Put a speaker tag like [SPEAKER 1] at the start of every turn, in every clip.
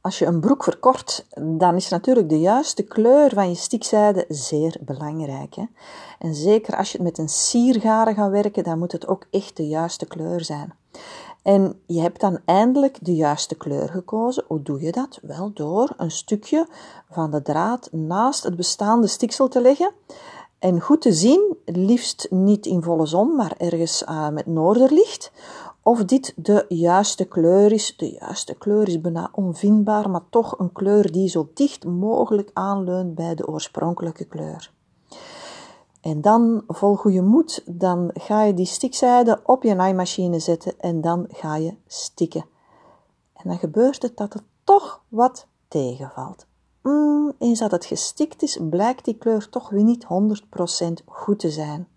[SPEAKER 1] als je een broek verkort, dan is natuurlijk de juiste kleur van je stikzijde zeer belangrijk. Hè? En zeker als je het met een siergaren gaat werken, dan moet het ook echt de juiste kleur zijn. En je hebt dan eindelijk de juiste kleur gekozen. Hoe doe je dat? Wel door een stukje van de draad naast het bestaande stiksel te leggen. En goed te zien, liefst niet in volle zon, maar ergens uh, met noorderlicht, of dit de juiste kleur is. De juiste kleur is bijna onvindbaar, maar toch een kleur die zo dicht mogelijk aanleunt bij de oorspronkelijke kleur. En dan, vol goede moed, dan ga je die stikzijde op je naaimachine zetten en dan ga je stikken. En dan gebeurt het dat het toch wat tegenvalt. Mm, eens dat het gestikt is, blijkt die kleur toch weer niet 100% goed te zijn.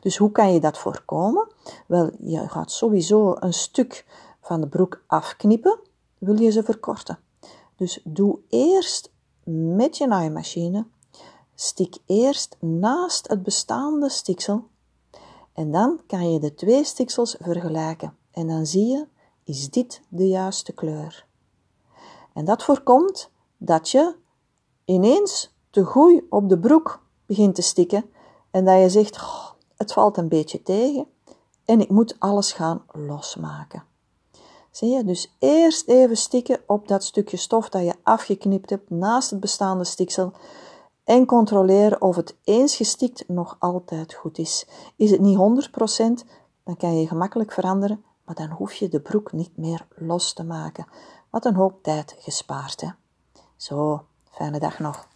[SPEAKER 1] Dus hoe kan je dat voorkomen? Wel, je gaat sowieso een stuk van de broek afknippen, wil je ze verkorten. Dus doe eerst met je naaimachine, stik eerst naast het bestaande stiksel en dan kan je de twee stiksels vergelijken. En dan zie je, is dit de juiste kleur? En dat voorkomt dat je ineens te goed op de broek begint te stikken en dat je zegt, het valt een beetje tegen en ik moet alles gaan losmaken. Zie je? Dus eerst even stikken op dat stukje stof dat je afgeknipt hebt naast het bestaande stiksel en controleren of het eens gestikt nog altijd goed is. Is het niet 100%, dan kan je gemakkelijk veranderen, maar dan hoef je de broek niet meer los te maken. Wat een hoop tijd gespaard, hè? Zo, fijne dag nog.